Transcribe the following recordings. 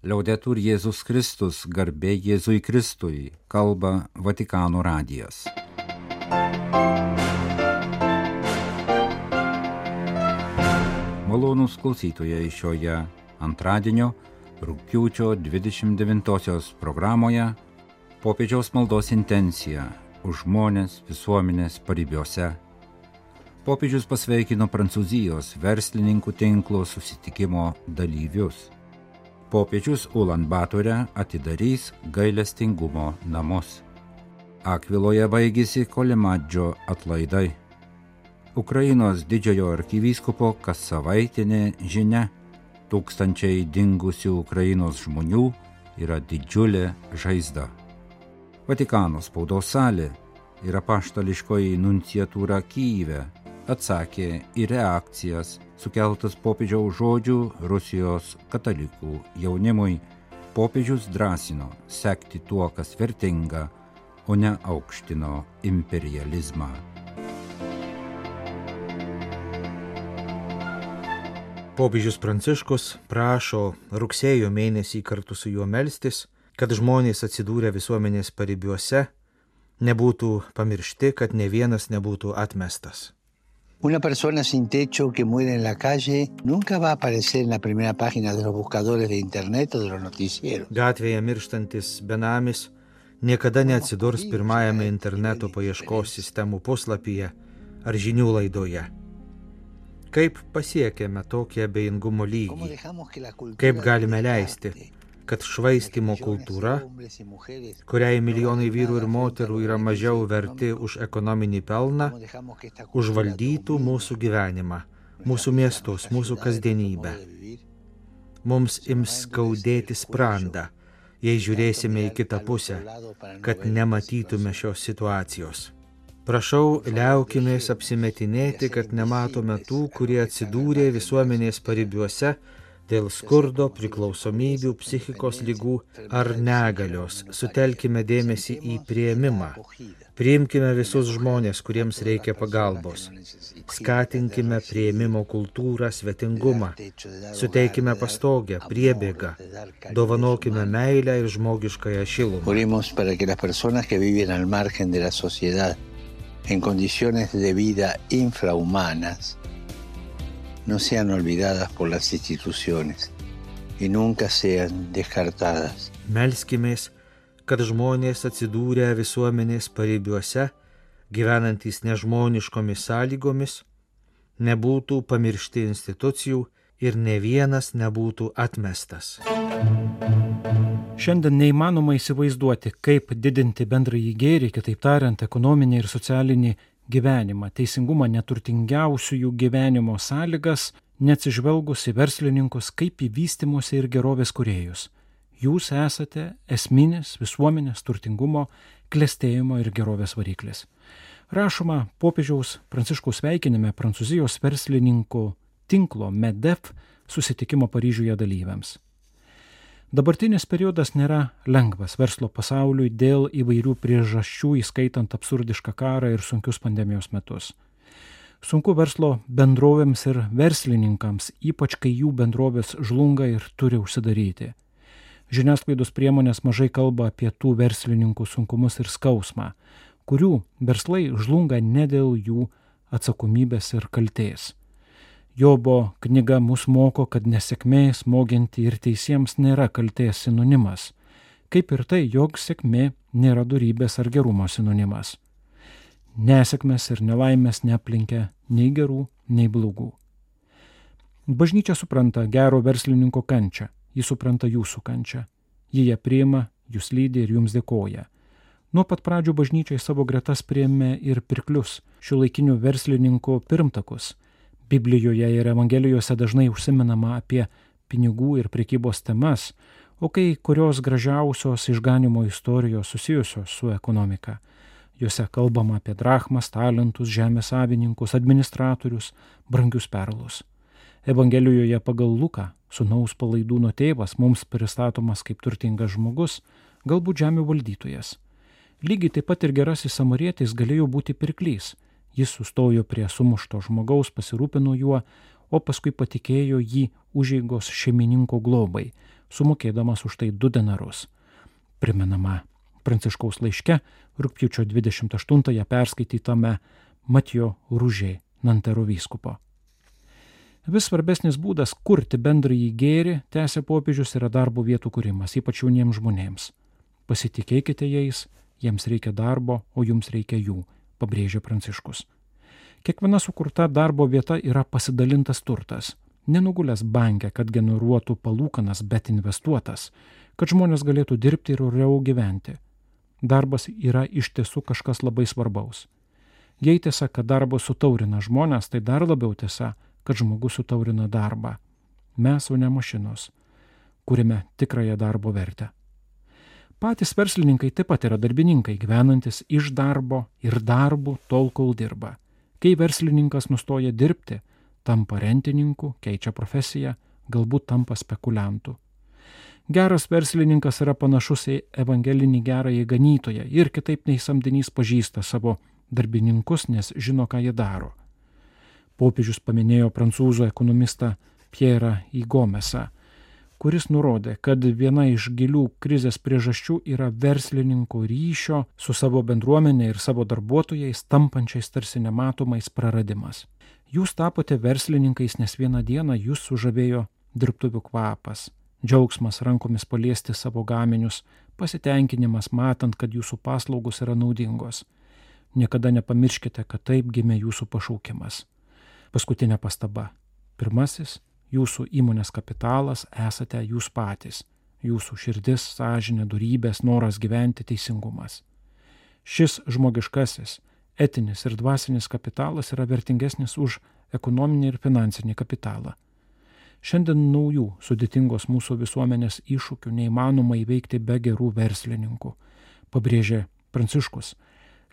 Liaudetur Jėzus Kristus, garbė Jėzui Kristui, kalba Vatikano radijas. Malonus klausytojai šioje antradienio rūpiučio 29-osios programoje popiežiaus maldos intencija už žmonės visuomenės paribiuose. Popiežius pasveikino Prancūzijos verslininkų tinklo susitikimo dalyvius. Popiežius Ulanbatore atidarys gailestingumo namus. Akviloje baigėsi Kolimadžio atlaidai. Ukrainos didžiojo arkivyskupo kas savaitinė žinia - tūkstančiai dingusių Ukrainos žmonių yra didžiulė žaizda. Vatikano spaudos salė ir apaštališkoji nunciatūra Kyive atsakė į reakcijas sukeltas popiežiaus žodžių Rusijos katalikų jaunimui. Popiežius drąsino sekti tuo, kas vertinga, o ne aukštino imperializmą. Popiežius Pranciškus prašo rugsėjo mėnesį kartu su juo melstis, kad žmonės atsidūrę visuomenės paribiuose nebūtų pamiršti, kad ne vienas nebūtų atmestas. Una persona sin techo que muere en la calle nunca va a aparecer en la primera página de los buscadores de internet o de los noticieros. Gatvėje mirštantis benamis niekada neatsidurs pirmajame interneto paieškos sistemų puslapyje ar žinių laidoje. Kaip pasiekėme tokį abejingumo lygį? Kaip galime leisti, kad švaistimo kultūra, kuriai milijonai vyrų ir moterų yra mažiau verti už ekonominį pelną, užvaldytų mūsų gyvenimą, mūsų miestus, mūsų kasdienybę. Mums ims skaudėti sprandą, jei žiūrėsime į kitą pusę, kad nematytume šios situacijos. Prašau, liaukimės apsimetinėti, kad nematome tų, kurie atsidūrė visuomenės paribiuose dėl skurdo, priklausomybių, psichikos lygų ar negalios. Sutelkime dėmesį į prieimimą. Priimkime visus žmonės, kuriems reikia pagalbos. Skatinkime prieimimo kultūrą, svetingumą. Suteikime pastogę, priebėgą. Dovanokime meilę ir žmogiškąją šilumą. En condiciones de vida infrahumanas, no sean olvidadas por las instituciones y nunca sean descartadas. Melskimės, kad žmonės atsidūrę visuomenės paribiuose, gyvenantys nežmoniškomis sąlygomis, nebūtų pamiršti institucijų ir ne vienas nebūtų atmestas. Šiandien neįmanoma įsivaizduoti, kaip didinti bendrąjį gėrį, kitaip tariant, ekonominį ir socialinį gyvenimą, teisingumą neturtingiausiųjų gyvenimo sąlygas, neatsižvelgus į verslininkus kaip į vystimuose ir gerovės kuriejus. Jūs esate esminis visuomenės turtingumo, klėstėjimo ir gerovės variklis. Rašoma popiežiaus pranciškaus sveikinime Prancūzijos verslininkų tinklo MEDEF susitikimo Paryžiuje dalyviams. Dabartinis periodas nėra lengvas verslo pasauliui dėl įvairių priežasčių, įskaitant absurdišką karą ir sunkius pandemijos metus. Sunku verslo bendrovėms ir verslininkams, ypač kai jų bendrovės žlunga ir turi užsidaryti. Žiniasklaidos priemonės mažai kalba apie tų verslininkų sunkumus ir skausmą, kurių verslai žlunga ne dėl jų atsakomybės ir kaltės. Jobo knyga mus moko, kad nesėkmė smoginti ir teisiems nėra kaltės sinonimas, kaip ir tai, jog sėkmė nėra durybės ar gerumo sinonimas. Nesėkmės ir nelaimės neaplinkia nei gerų, nei blogų. Bažnyčia supranta gero verslininko kančią, jis supranta jūsų kančią, jie ją priima, jūs lydi ir jums dėkoja. Nuo pat pradžių bažnyčia į savo gretas priėmė ir pirklius, šių laikinių verslininkų pirmtakus Biblijoje ir Evangelijose dažnai užsiminama apie pinigų ir prekybos temas, o kai kurios gražiausios išganimo istorijos susijusios su ekonomika. Juose kalbama apie drachmas, talentus, žemės savininkus, administratorius, brangius perlus. Evangelijoje pagal Luką, sunaus palaidūno tėvas, mums pristatomas kaip turtingas žmogus, galbūt žemių valdytojas. Lygiai taip pat ir gerasis samarietis galėjo būti pirklys Jis sustojo prie sumušto žmogaus, pasirūpino juo, o paskui patikėjo jį užėgos šeimininko globai, sumokėdamas už tai 2 denarus. Primenama Pranciškaus laiške rūpjūčio 28-ąją perskaitytame Matijo Rūžiai Nantero vyskupo. Vis svarbesnis būdas kurti bendrąjį gėrį, tęsė popiežius, yra darbo vietų kūrimas, ypač jauniems žmonėms. Pasitikėkite jais, jiems reikia darbo, o jums reikia jų, pabrėžė Pranciškus. Kiekviena sukurta darbo vieta yra pasidalintas turtas, nenugulęs banke, kad generuotų palūkanas, bet investuotas, kad žmonės galėtų dirbti ir oriau gyventi. Darbas yra iš tiesų kažkas labai svarbaus. Jei tiesa, kad darbas sutaurina žmonės, tai dar labiau tiesa, kad žmogus sutaurina darbą. Mes, o ne mašinos, kūrime tikrąją darbo vertę. Patys verslininkai taip pat yra darbininkai, gyvenantis iš darbo ir darbų tol, kol dirba. Kai verslininkas nustoja dirbti, tampa rentininku, keičia profesiją, galbūt tampa spekuliantu. Geras verslininkas yra panašus į evangelinį gerąjį ganytoją ir kitaip nei samdinys pažįsta savo darbininkus, nes žino, ką jie daro popiežius paminėjo prancūzų ekonomistą Pierre Igomesą, kuris nurodė, kad viena iš gilių krizės priežasčių yra verslininko ryšio su savo bendruomenė ir savo darbuotojais tampančiais tarsi nematomais praradimas. Jūs tapote verslininkais, nes vieną dieną jūs sužavėjo dirbtuvių kvapas, džiaugsmas rankomis paliesti savo gaminius, pasitenkinimas matant, kad jūsų paslaugos yra naudingos. Niekada nepamirškite, kad taip gimė jūsų pašaukimas. Paskutinė pastaba. Pirmasis - jūsų įmonės kapitalas esate jūs patys. Jūsų širdis, sąžinė, darybės, noras gyventi, teisingumas. Šis žmogiškasis, etinis ir dvasinis kapitalas yra vertingesnis už ekonominį ir finansinį kapitalą. Šiandien naujų sudėtingos mūsų visuomenės iššūkių neįmanoma įveikti be gerų verslininkų, pabrėžė Pranciškus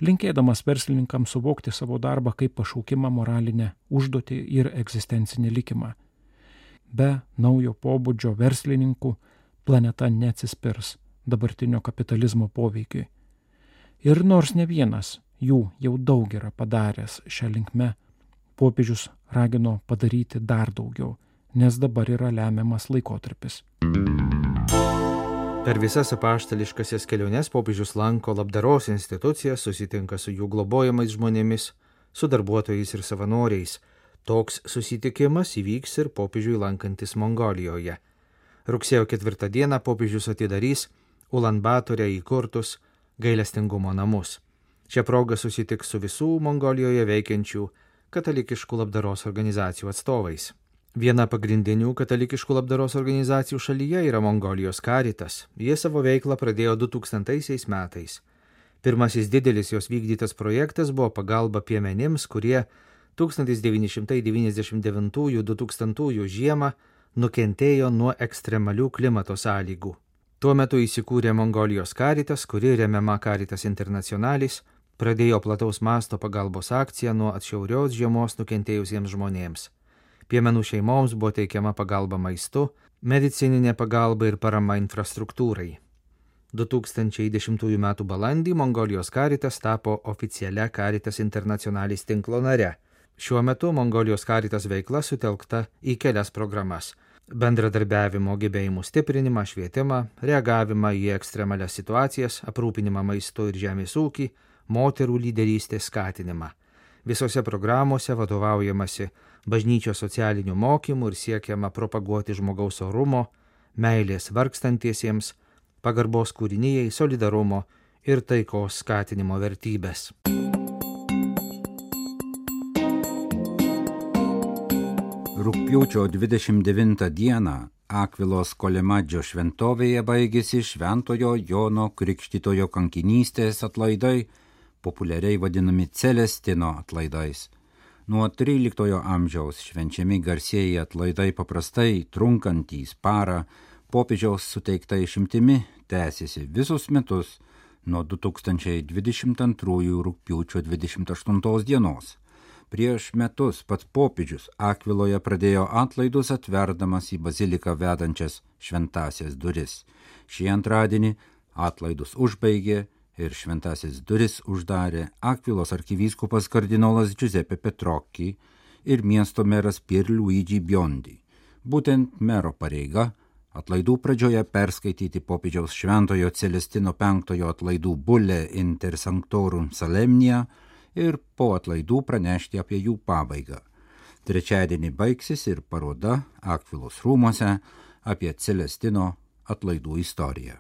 linkėdamas verslininkams suvokti savo darbą kaip pašaukimą moralinę užduotį ir egzistencinį likimą. Be naujo pobūdžio verslininkų planeta neatsispirs dabartinio kapitalizmo poveikiui. Ir nors ne vienas jų jau daug yra padaręs šią linkmę, popiežius ragino padaryti dar daugiau, nes dabar yra lemiamas laikotarpis. Per visas apaštališkasias keliones popiežius lanko labdaros institucijas, susitinka su jų globojamais žmonėmis, su darbuotojais ir savanoriais. Toks susitikimas įvyks ir popiežiui lankantis Mongolijoje. Rugsėjo ketvirtą dieną popiežius atidarys Ulanbatorė įkurtus gailestingumo namus. Šią progą susitiks su visų Mongolijoje veikiančių katalikiškų labdaros organizacijų atstovais. Viena pagrindinių katalikiškų labdaros organizacijų šalyje yra Mongolijos karitas. Jie savo veiklą pradėjo 2000 metais. Pirmasis didelis jos vykdytas projektas buvo pagalba piemenims, kurie 1999-2000 žiemą nukentėjo nuo ekstremalių klimato sąlygų. Tuo metu įsikūrė Mongolijos karitas, kuri remiama Karitas Internacionalis, pradėjo plataus masto pagalbos akciją nuo atšiaurios žiemos nukentėjusiems žmonėms. Piemenų šeimoms buvo teikiama pagalba maistu, medicininė pagalba ir parama infrastruktūrai. 2010 m. balandį Mongolijos karitas tapo oficialia Karitas Internacionalis tinklo nare. Šiuo metu Mongolijos karitas veikla sutelkta į kelias programas - bendradarbiavimo gebėjimų stiprinimą, švietimą, reagavimą į ekstremalias situacijas, aprūpinimą maistu ir žemės ūkį, moterų lyderystės skatinimą. Visose programuose vadovaujamasi bažnyčios socialinių mokymų ir siekiama propaguoti žmogaus orumo, meilės vargstantiesiems, pagarbos kūrinyjei, solidarumo ir taikos skatinimo vertybės. Rūpiučio 29 dieną Akvilos Kolemadžio šventovėje baigėsi Šventojo Jono Krikštitojo kankinystės atlaidai, populiariai vadinami Celestino atlaidais. Nuo XIII amžiaus švenčiami garsieji atlaidai paprastai trunkantys parą, popiežiaus suteikta išimtimi tęsiasi visus metus nuo 2022 rūpiučio 28 dienos. Prieš metus pats popiežius Akviloje pradėjo atlaidus atverdamas į baziliką vedančias šventasias duris. Šį antradienį atlaidus užbaigė ir šventasis duris uždarė Akvilos arkivyskupas kardinolas Giuseppe Petrocchi ir miesto meras Pierluigi Biondi. Būtent mero pareiga Atlaidų pradžioje perskaityti popiežiaus šventojo Celestino V atlaidų bulę Inter Sanctorum Salemnia ir po atlaidų pranešti apie jų pabaigą. Trečiadienį baigsis ir paroda Akvilos rūmose apie Celestino atlaidų istoriją.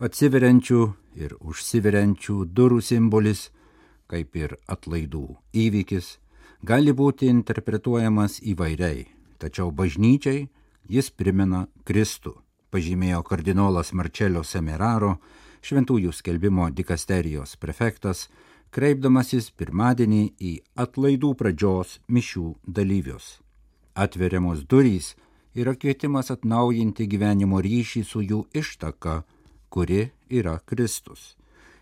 Atsiveriančių ir užsiveriančių durų simbolis, kaip ir atlaidų įvykis, gali būti interpretuojamas įvairiai, tačiau bažnyčiai Jis primena Kristų, pažymėjo kardinolas Marčelio Semeraro, šventųjų skelbimo dikasterijos prefektas, kreipdamasis pirmadienį į atlaidų pradžios mišių dalyvius. Atveriamos durys yra kvietimas atnaujinti gyvenimo ryšį su jų ištaka, kuri yra Kristus.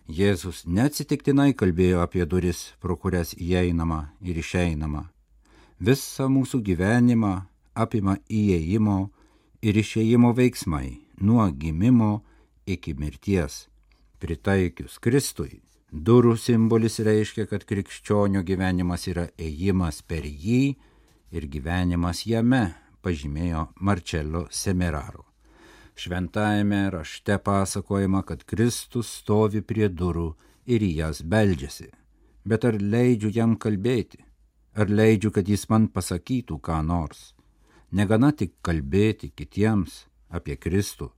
Jėzus neatsitiktinai kalbėjo apie duris, pro kurias įeinama ir išeinama. Visą mūsų gyvenimą apima įėjimo ir išėjimo veiksmai nuo gimimo iki mirties. Pritaikius Kristui, durų simbolis reiškia, kad krikščionio gyvenimas yra ėjimas per jį ir gyvenimas jame, pažymėjo Marcello Semeraro. Šventajame rašte pasakojama, kad Kristus stovi prie durų ir į jas beldžiasi. Bet ar leidžiu jam kalbėti? Ar leidžiu, kad jis man pasakytų ką nors? Negana tik kalbėti kitiems apie Kristų,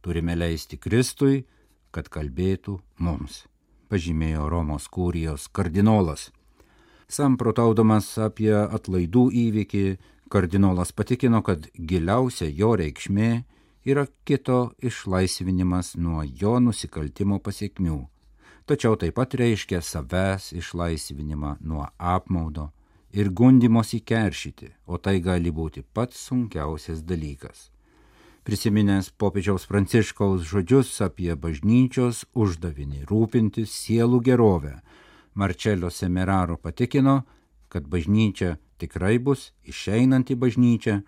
turime leisti Kristui, kad kalbėtų mums, pažymėjo Romos kūrijos kardinolas. Samprotaudamas apie atlaidų įvykį, kardinolas patikino, kad giliausia jo reikšmė yra kito išlaisvinimas nuo jo nusikaltimo pasiekmių, tačiau taip pat reiškia savęs išlaisvinimą nuo apmaudo ir gundimosi keršyti, o tai gali būti pats sunkiausias dalykas. Prisiminęs popiežiaus pranciškaus žodžius apie bažnyčios uždavinį rūpintis sielų gerovę, Marcello Semeraro patikino, kad bažnyčia tikrai bus išeinanti bažnyčia,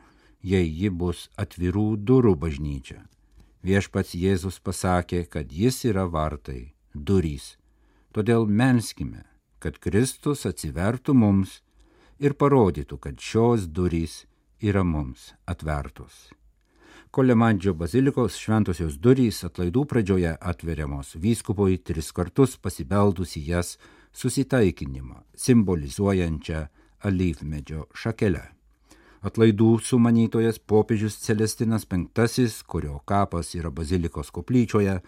jei ji bus atvirų durų bažnyčia. Viešpats Jėzus pasakė, kad jis yra vartai, durys. Todėl melskime, kad Kristus atsivertų mums ir parodytų, kad šios durys yra mums atvertos. Kolemandžio bazilikos šventosios durys atlaidų pradžioje atveriamos vyskupui tris kartus pasibeldus į jas susitaikinimą, simbolizuojančią alyvmedžio šakelę. Atlaidų sumanytojas popiežius Celestinas V, kurio kapas yra bazilikos koplyčioje,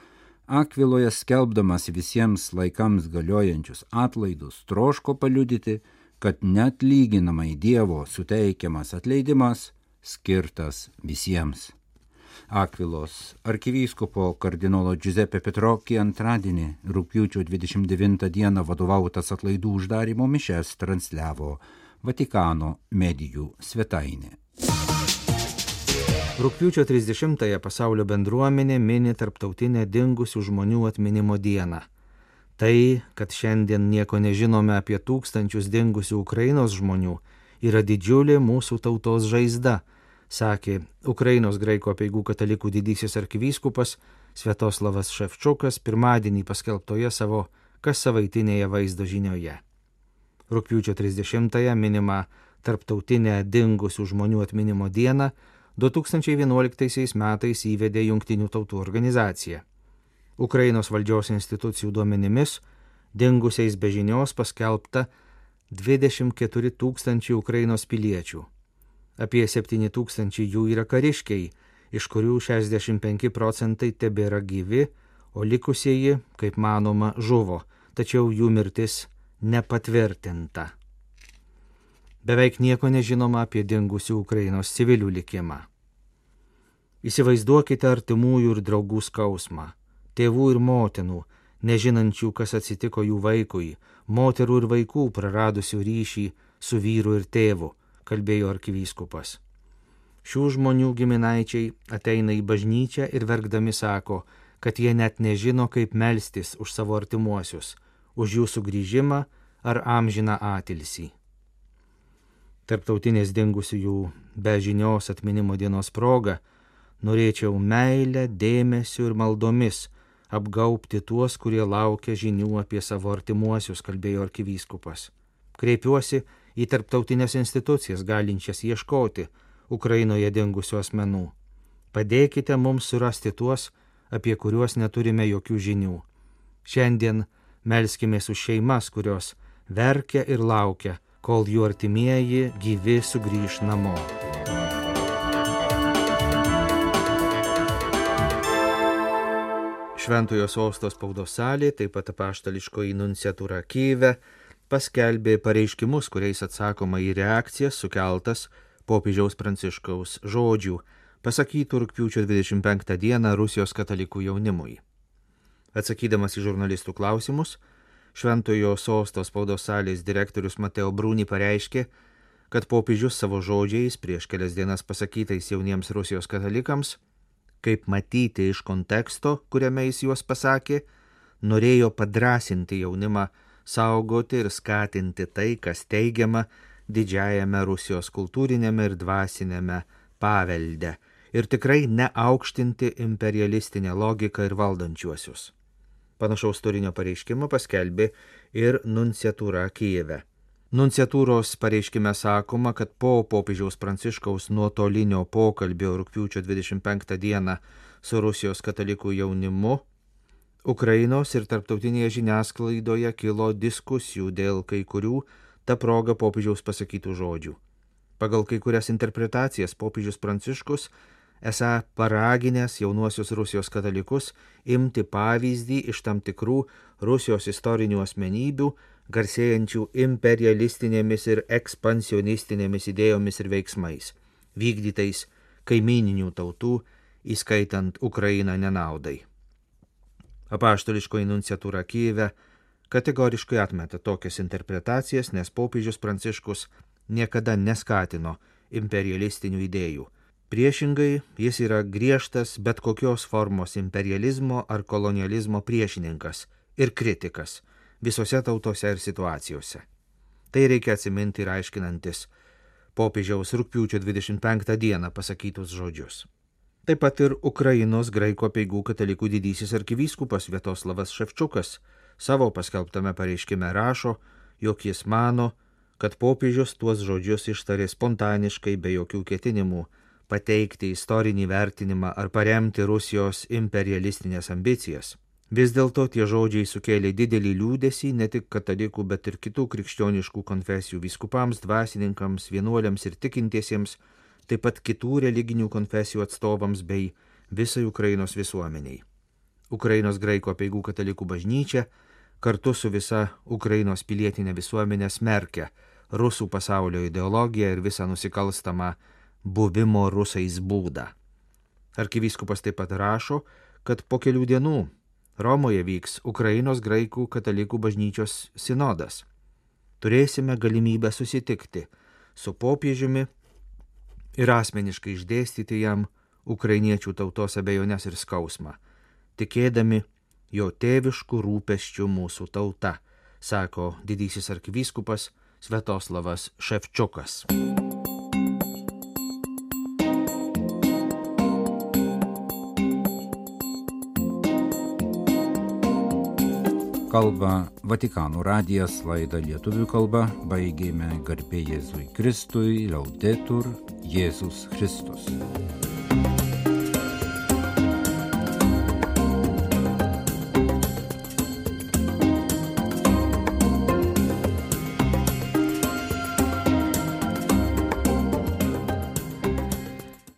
Akviloje skelbdamas visiems laikams galiojančius atlaidus, troško paliudyti, kad net lyginamai Dievo suteikiamas atleidimas skirtas visiems. Akvilos arkivyskupo kardinolo Giuseppe Petrocchi antradienį rūpiučio 29 dieną vadovautas atlaidų uždarimo mišes transliavo Vatikano medijų svetainė. Rūpiučio 30-ąją pasaulio bendruomenė mini tarptautinę dingusių žmonių atminimo dieną. Tai, kad šiandien nieko nežinome apie tūkstančius dingusių Ukrainos žmonių, yra didžiulė mūsų tautos žaizda, sakė Ukrainos graiko apieigų katalikų didysis arkivyskupas Svetoslavas Ševčiukas pirmadienį paskelbtoje savo kas savaitinėje vaizdo žinioje. Rūpiučio 30-ąją minima Tarptautinė dingusių žmonių atminimo diena 2011 metais įvedė Junktinių tautų organizacija. Ukrainos valdžios institucijų duomenimis dingusiais be žinios paskelbta 24 tūkstančiai Ukrainos piliečių. Apie 7 tūkstančiai jų yra kariškiai, iš kurių 65 procentai tebėra gyvi, o likusieji, kaip manoma, žuvo, tačiau jų mirtis nepatvirtinta. Beveik nieko nežinoma apie dingusių Ukrainos civilių likimą. Įsivaizduokite artimųjų ir draugų skausmą tėvų ir motinų, nežinančių, kas atsitiko jų vaikui, moterų ir vaikų praradusių ryšį su vyru ir tėvu, kalbėjo arkivyskupas. Šių žmonių giminaičiai ateina į bažnyčią ir verkdami sako, kad jie net nežino, kaip melstis už savo artimuosius, už jų sugrįžimą ar amžiną atilsį. Tarptautinės dingusiųjų be žinios atminimo dienos proga norėčiau meilę, dėmesiu ir maldomis apgaupti tuos, kurie laukia žinių apie savo artimuosius, kalbėjo arkivyskupas. Kreipiuosi į tarptautinės institucijas galinčias ieškoti Ukrainoje dingusių asmenų. Padėkite mums surasti tuos, apie kuriuos neturime jokių žinių. Šiandien melskime už šeimas, kurios verkia ir laukia, kol jų artimieji gyvi sugrįž namo. Šventojo sostos spaudos salė, taip pat apaštališkoji nunciatūra Kyve, paskelbė pareiškimus, kuriais atsakoma į reakcijas sukeltas popiežiaus pranciškaus žodžių, pasakytų rūpiučio 25 dieną Rusijos katalikų jaunimui. Atsakydamas į žurnalistų klausimus, Šventojo sostos spaudos salės direktorius Mateo Brūni pareiškė, kad popiežius savo žodžiais prieš kelias dienas pasakytais jauniems Rusijos katalikams kaip matyti iš konteksto, kuriame jis juos pasakė, norėjo padrasinti jaunimą saugoti ir skatinti tai, kas teigiama didžiajame Rusijos kultūrinėme ir dvasinėme pavelde ir tikrai neaukštinti imperialistinę logiką ir valdančiuosius. Panašaus turinio pareiškimą paskelbė ir nunciatūra Kijeve. Nunciatūros pareiškime sakoma, kad po popiežiaus Pranciškaus nuotolinio pokalbio rūpiučio 25 dieną su Rusijos katalikų jaunimu, Ukrainos ir tarptautinėje žiniasklaidoje kilo diskusijų dėl kai kurių ta proga popiežiaus pasakytų žodžių. Pagal kai kurias interpretacijas popiežius Pranciškus esą paraginęs jaunuosius Rusijos katalikus imti pavyzdį iš tam tikrų Rusijos istorinių asmenybių, garsėjančių imperialistinėmis ir ekspansionistinėmis idėjomis ir veiksmais, vykdytais kaimininių tautų, įskaitant Ukrainą nenaudai. Apaštališkoji nunciatūra Kyive kategoriškai atmeta tokias interpretacijas, nes popiežius Pranciškus niekada neskatino imperialistinių idėjų. Priešingai, jis yra griežtas bet kokios formos imperializmo ar kolonializmo priešininkas ir kritikas visose tautose ir situacijose. Tai reikia atsiminti ir aiškinantis popiežiaus rūpiučio 25 dieną pasakytus žodžius. Taip pat ir Ukrainos graiko peigų katalikų didysis arkivyskupas Vietoslavas Ševčiukas savo paskelbtame pareiškime rašo, jog jis mano, kad popiežius tuos žodžius ištarė spontaniškai be jokių ketinimų pateikti istorinį vertinimą ar paremti Rusijos imperialistinės ambicijas. Vis dėlto tie žodžiai sukėlė didelį liūdėsi ne tik katalikų, bet ir kitų krikščioniškų konfesijų vyskupams, dvasininkams, vienuoliams ir tikintiesiems, taip pat kitų religinių konfesijų atstovams bei visai Ukrainos visuomeniai. Ukrainos graiko peigų katalikų bažnyčia kartu su visa Ukrainos pilietinė visuomenė smerkia rusų pasaulio ideologiją ir visą nusikalstamą buvimo rusais būdą. Arkivyskupas taip pat rašo, kad po kelių dienų Romoje vyks Ukrainos graikų katalikų bažnyčios sinodas. Turėsime galimybę susitikti su popiežiumi ir asmeniškai išdėstyti jam ukrainiečių tautos abejonės ir skausmą, tikėdami jo tėviškų rūpeščių mūsų tauta, sako didysis arkivyskupas Svetoslavas Ševčiukas. Kalba Vatikano radijas laidą lietuvių kalba baigėme garbė Jėzui Kristui, liaudetur Jėzus Kristus.